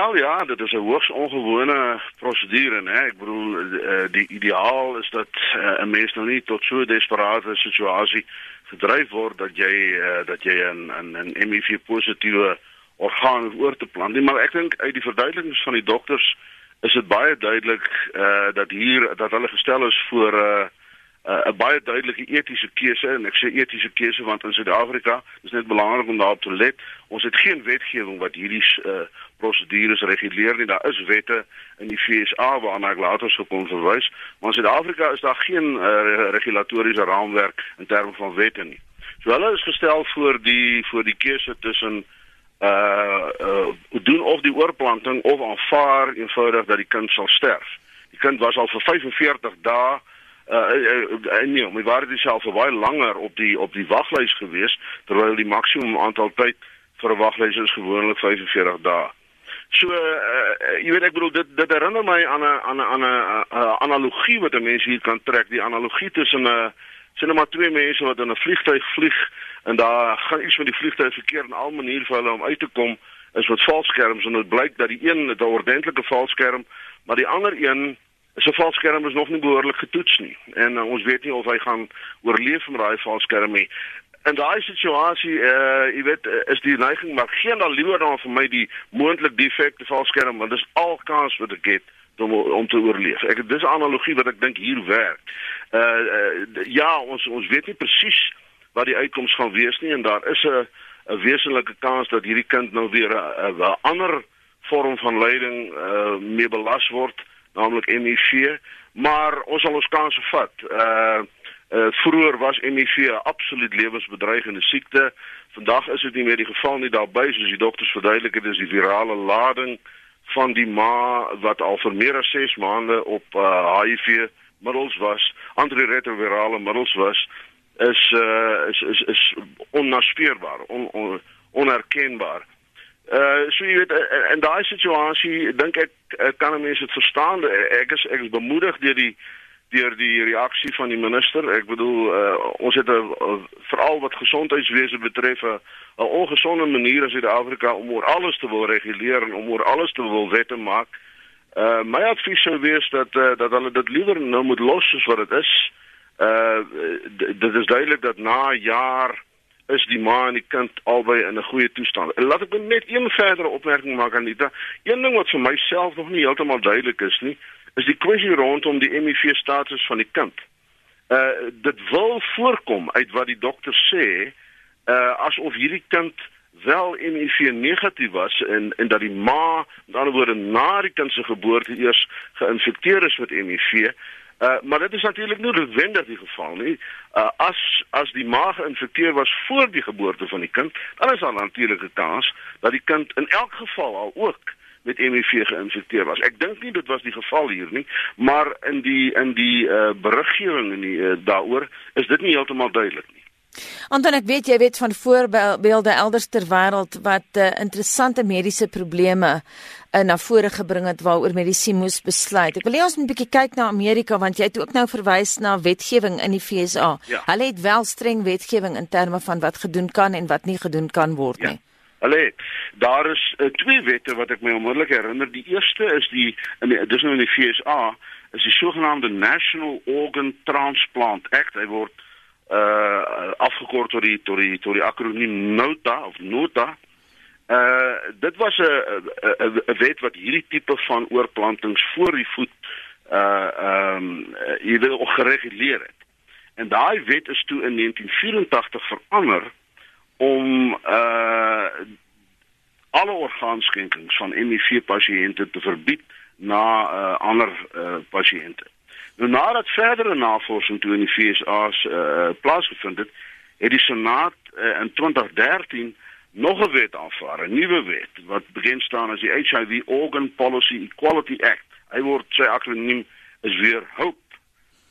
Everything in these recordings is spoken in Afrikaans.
Wel ja, dit is 'n hoogs ongewone prosedure, né? Ek bedoel uh, die ideaal is dat uh, 'n mens nou nie tot so 'n desperate situasie gedryf word dat jy uh, dat jy 'n 'n 'n HIV positiewe orgaan oor te plant nie, maar ek dink uit die verduidelikings van die dokters is dit baie duidelik uh dat hier dat hulle gestel is voor 'n uh, 'n uh, baie duidelike etiese keuse en ek sê etiese keuse want in Suid-Afrika is dit belangrik om daarop te let. Ons het geen wetgewing wat hierdie uh, prosedures reguleer nie. Daar is wette in die FSA waarna ek later sou kon verwys, maar in Suid-Afrika is daar geen uh, regulatoriese raamwerk in terme van wette nie. So hulle is gestel voor die voor die keuse tussen uh uh doen of die oorplanting of aanvaar eenvoudig dat die kind sal sterf. Die kind was al vir 45 dae uh, uh nee, my waarde self vir baie langer op die op die waglys gewees terwyl die maksimum aantal tyd vir 'n waglys is gewoonlik 45 dae. So uh, jy weet ek bedoel dit dit herinner my aan 'n aan 'n aan 'n analogie wat 'n mens hier kan trek, die analogie tussen 'n sien maar twee mense wat in 'n vliegtuig vlieg en daar gaan iets met die vliegtuig verkeerd en al manier vir hulle om uit te kom is wat valskerms en dit blyk dat die een 'n ordentlike valskerm, maar die ander een so valskerm is nog nie behoorlik getoets nie en uh, ons weet nie of hy gaan oorleef met daai valskerm nie. In daai situasie, uh jy weet, uh, is die neiging maar geen dan liewer dan vir my die moontlik defekte valskerm want dis al kans wat ek het om om te oorleef. Ek dis 'n analogie wat ek dink hier werk. Uh, uh ja, ons ons weet nie presies wat die uitkoms gaan wees nie en daar is 'n 'n wesenlike kans dat hierdie kind nou weer 'n ander vorm van lyding uh mee belas word naamlik HIV, maar ons sal ons kanse vat. Uh uh vroeër was HIV 'n absoluut lewensbedreigende siekte. Vandag is dit nie meer die geval nie daarby soos die dokters verduidelik het, dis die virale lading van die ma wat al vir meer as 6 maande op uh HIV middels was, antiretrovirale middels was is uh is is is onnaspeurbaar, on, on, onherkenbaar. Uh so jy weet in daai situasie dink ek kan mense dit verstaan. Ek is ek is bemoedig deur die deur die reaksie van die minister. Ek bedoel uh, ons het 'n veral wat gesondheidswese betref 'n ongesonde manier in Suid-Afrika om oor alles te wil reguleer en om oor alles te wil wette maak. Uh my advies sou wees dat uh, dat hulle dit liewer nou moet los soos wat dit is. Uh dit is duidelik dat na jaar is die ma en die kind albei in 'n goeie toestand. En laat ek net een verdere opmerking maak aan dit. Een ding wat vir myself nog nie heeltemal duidelik is nie, is die kwessie rondom die HIV status van die kind. Uh dit wil voorkom uit wat die dokter sê, uh asof hierdie kind wel HIV negatief was en en dat die ma, met ander woorde, na die kind se geboorte eers geïnfekteer is met HIV. Uh, maar dit is natuurlik nie noodwendig die geval nie. Uh, as as die maag geïnfekteer was voor die geboorte van die kind, dan is daar natuurlik 'n kans dat die kind in elk geval al ook met HIV geïnfekteer was. Ek dink nie dit was die geval hier nie, maar in die in die uh, beriggewing en die uh, daaroor is dit nie heeltemal duidelik nie. Anton ek weet jy weet van voorbeelde elders ter wêreld wat uh, interessante mediese probleme uh, na vore gebring het waaroor medisy moes besluit. Ek wil hê ons moet 'n bietjie kyk na Amerika want jy het ook nou verwys na wetgewing in die FSA. Ja. Hulle het wel streng wetgewing in terme van wat gedoen kan en wat nie gedoen kan word ja. nie. Hulle daar is uh, twee wette wat ek my onmiddellik herinner. Die eerste is die in die dis nou in die FSA is die sogenaamde National Organ Transplant Act. Hy word uh afgekort tot die tot die tot die akroniem NOTA of NOTA. Uh dit was 'n 'n wet wat hierdie tipe van oorplantings voor die voet uh ehm um, weet gereguleer het. En daai wet is toe in 1984 verander om alle orgaanskenkings van HIV pasiënte te verbied na uh, ander uh, pasiënte. Nou nadat verdere navorsing toe in die FSA uh, plaasgevind het, het die Senaat uh, in 2013 nog 'n wet aanvaar, 'n nuwe wet wat begin staan as die HIV Organ Policy Equality Act. Hy word sy akroniem is weer HOPE.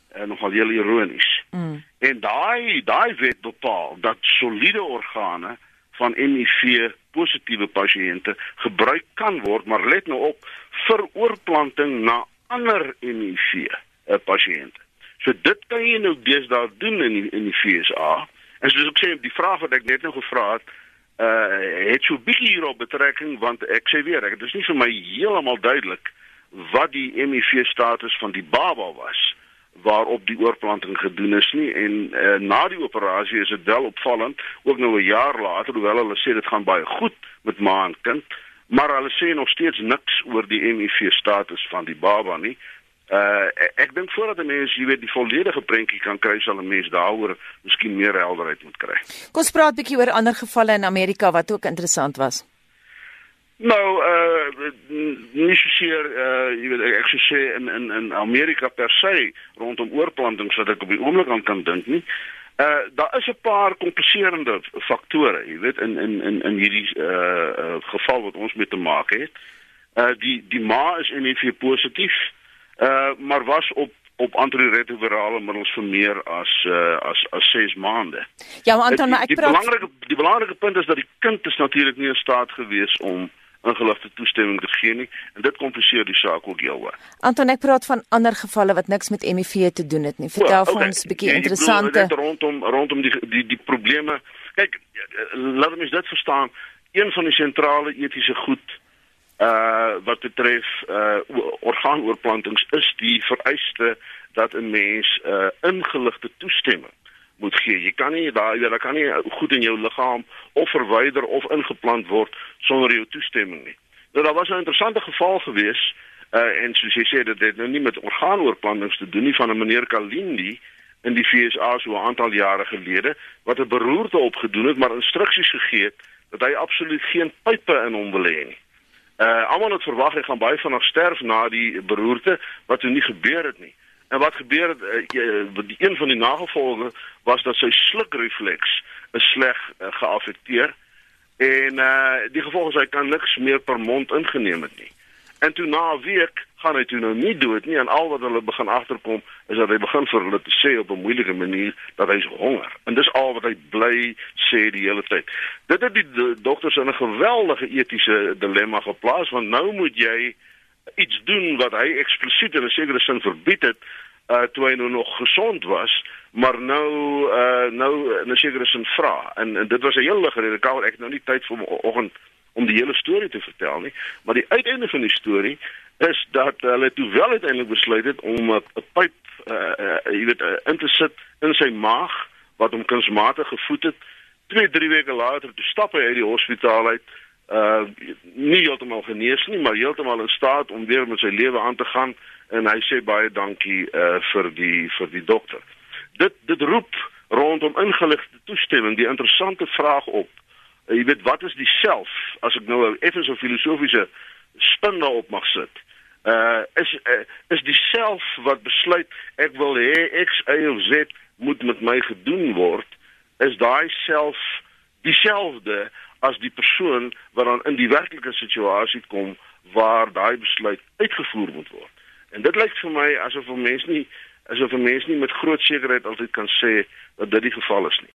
En nogal heel ironies. Mm. En daai daai wet bepaal dat soliede organe van HIV positiewe pasiënte gebruik kan word, maar let nou op vir oorplanting na ander HIV uh, pasiënte. So dit kan jy nou deesdae doen in die, in die FSA. En soos ek sê, die vraag wat ek net nou gevra het, uh het so bietjie hierop betrekking want ek sê weer ek dit is nie vir my heeltemal duidelik wat die HIV status van die baba was waarop die oorplanting gedoen is nie. En uh, na die operasie is dit wel opvallend ook nou 'n jaar later hoewel hulle sê dit gaan baie goed met ma en kind maar hulle sê nog steeds niks oor die HIV status van die baba nie. Uh, ek dink voordat 'n mens jy weet die volledige prentjie kan kry sal 'n mens daaroor miskien meer helderheid moet kry. Kom ons praat 'n bietjie oor ander gevalle in Amerika wat ook interessant was Nou uh nie seker uh jy weet ek sou sê in in in Amerika per se rondom oorplantings wat ek op die oomblik aan kan dink nie. Uh daar is 'n paar kompliserende faktore, jy weet in in in in hierdie uh, uh geval wat ons mee te maak het. Uh die die ma is HIV positief. Uh maar was op op antiretrovirale middels vir meer as uh as as 6 maande. Ja, maar Anton, ek die, die belangrike die belangrike punt is dat die kind is natuurlik nie in staat gewees om ingeligte toestemming te gee nie en dit kompliseer die saak ook heelwat. Anton ek praat van ander gevalle wat niks met HIV te doen het nie. Vertel well, okay. vir ons 'n bietjie ja, interessante rondom rondom die die die probleme. Kyk, laat ons dit verstaan. Een van die sentrale etiese goed uh wat betref uh orgaanoorplantings is die vereiste dat 'n mens uh ingeligte toestemming moet gee. Jy kan nie daai jy kan nie goed in jou liggaam of verwyder of ingeplant word sonder jou toestemming nie. Nou daar was 'n interessante geval gewees uh en soos jy sê dit het nou nie met orgaanoorplantings te doen nie van 'n meneer Kalindi in die FSA so 'n aantal jare gelede wat 'n beroerte opgedoen het maar instruksies gegee het dat hy absoluut geen pype in hom wil hê nie. Uh almal het verwag hy gaan baie vinnig sterf na die beroerte wat toe nie gebeur het nie. En wat gebeur het uh, die een van die nagevolge was dat sy slukrefleks is sleg uh, geaffekteer en uh die gevolg is hy kan niks meer per mond ingeneem het nie. En toe na 'n week gaan hy toe nou nie dood nie en al wat hulle begin agterkom is dat hy begin vir hulle te sê op 'n moeilike manier dat hy honger. En dis al wat hy bly sê die hele tyd. Dit het die dokters in 'n geweldige etiese dilemma geplaas want nou moet jy iets doen wat hy eksplisiet in 'n sekere sin verbied het uh toe hy nou nog gesond was maar nou uh nou in 'n sekere sin vra en, en dit was 'n hele rede ek het nou nie tyd vir oggend om die hele storie te vertel nie maar die uiteinde van die storie is dat hulle toe wel uiteindelik besluit het om 'n pyp uh, uh jy weet uh, in te sit in sy maag wat hom kunsmatig gevoed het. 2 3 weke later toe stap hy uit die hospitaal uit uh nie heeltemal genees nie, maar heeltemal in staat om weer met sy lewe aan te gaan en hy sê baie dankie uh vir die vir die dokter. Dit dit roep rondom ingeligte toestemming die interessante vraag op. Uh, jy weet wat is die self as ek nou effens so 'n filosofiese spin daarop mag sit. Uh is uh, is die self wat besluit ek wil hê X Y of Z moet met my gedoen word, is daai self dieselfde as die persoon wat dan in die werklike situasie kom waar daai besluit uitgevoer moet word. En dit lyk vir my asof 'n mens nie asof 'n mens nie met groot sekerheid altyd kan sê dat dit die geval is nie.